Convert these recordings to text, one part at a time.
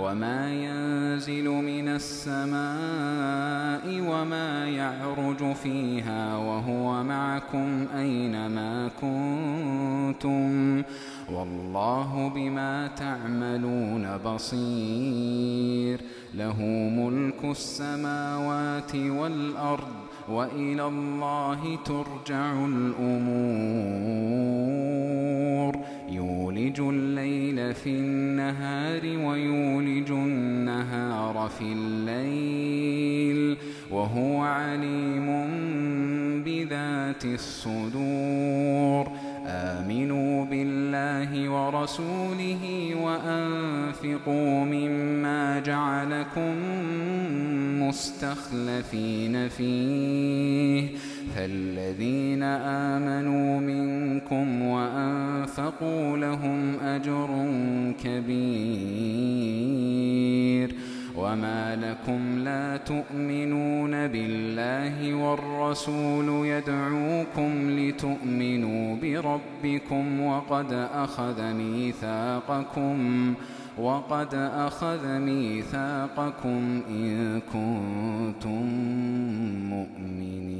وما ينزل من السماء وما يعرج فيها وهو معكم أينما كنتم والله بما تعملون بصير له ملك السماوات والأرض وإلى الله ترجع الأمور يولج الليل في النهار ويولج في الليل وهو عليم بذات الصدور. آمنوا بالله ورسوله وأنفقوا مما جعلكم مستخلفين فيه. فالذين آمنوا منكم وأنفقوا لهم أجر كبير. وما لكم لا تؤمنون بالله والرسول يدعوكم لتؤمنوا بربكم وقد أخذ ميثاقكم وقد أخذ ميثاقكم إن كنتم مؤمنين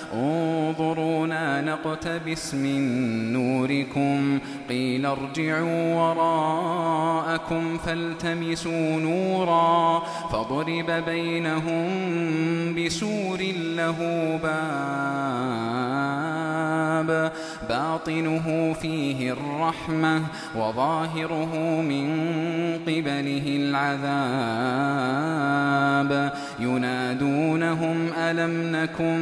انظرونا نقتبس من نوركم. قيل ارجعوا وراءكم فالتمسوا نورا فضرب بينهم بسور له باب. باطنه فيه الرحمة وظاهره من قبله العذاب. ينادونهم ألم نكن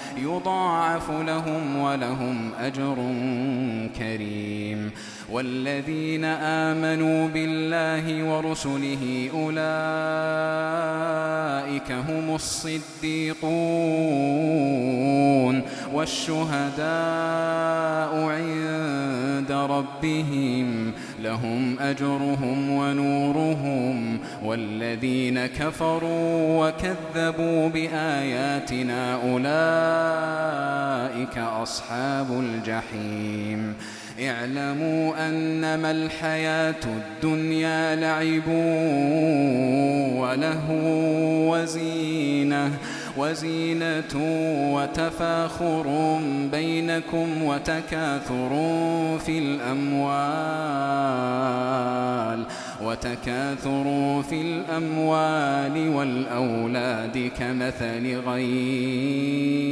يضاعف لهم ولهم أجر كريم. والذين آمنوا بالله ورسله أولئك هم الصديقون. والشهداء عند ربهم لهم أجرهم ونورهم والذين كفروا وكذبوا بآياتنا أولئك أصحاب الجحيم. اعلموا أنما الحياة الدنيا لعب وله وزينة وزينة وتفاخر بينكم وتكاثر في الأموال. وتكاثر في الأموال والأولاد كمثل غيث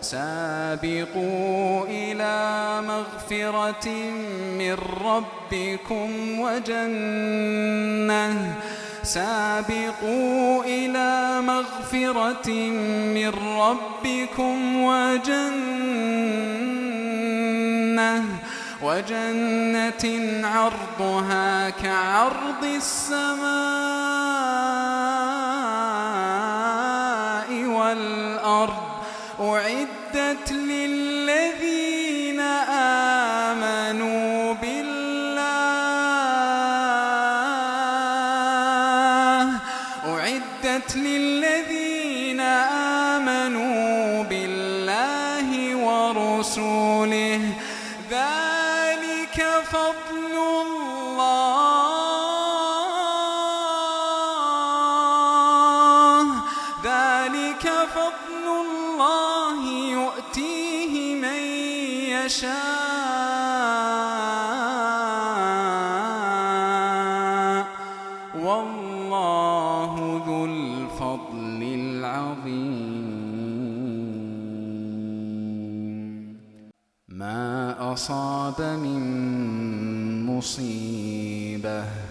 سابقوا إلى مغفرة من ربكم وجنة. سابقوا إلى مغفرة من ربكم وجنة. وجنة عرضها كعرض السماء والأرض. أعدت للذين آمنوا بالله أعدت للذين آمنوا بالله ورسوله ذلك فضل الله ذلك فضل الله يشاء. والله ذو الفضل العظيم. ما أصاب من مصيبة.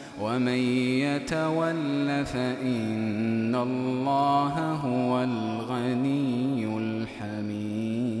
ومن يتول فإن الله هو الغني الحميد.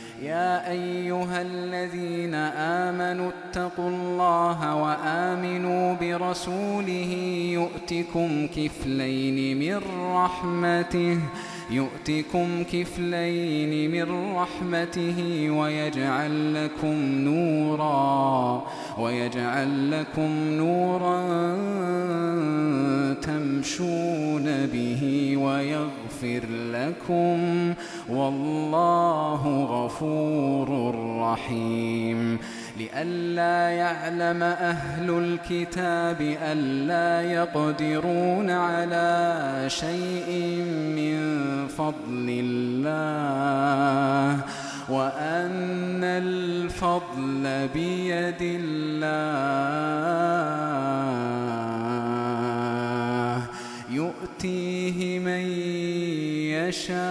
يا أيها الذين آمنوا اتقوا الله وآمنوا برسوله يؤتكم كفلين من رحمته يؤتكم كفلين من رحمته ويجعل لكم نورا ويجعل لكم نورا ويغفر لكم والله غفور رحيم. لئلا يعلم أهل الكتاب ألا يقدرون على شيء من فضل الله وأن الفضل بيد الله. يؤتيه من يشاء.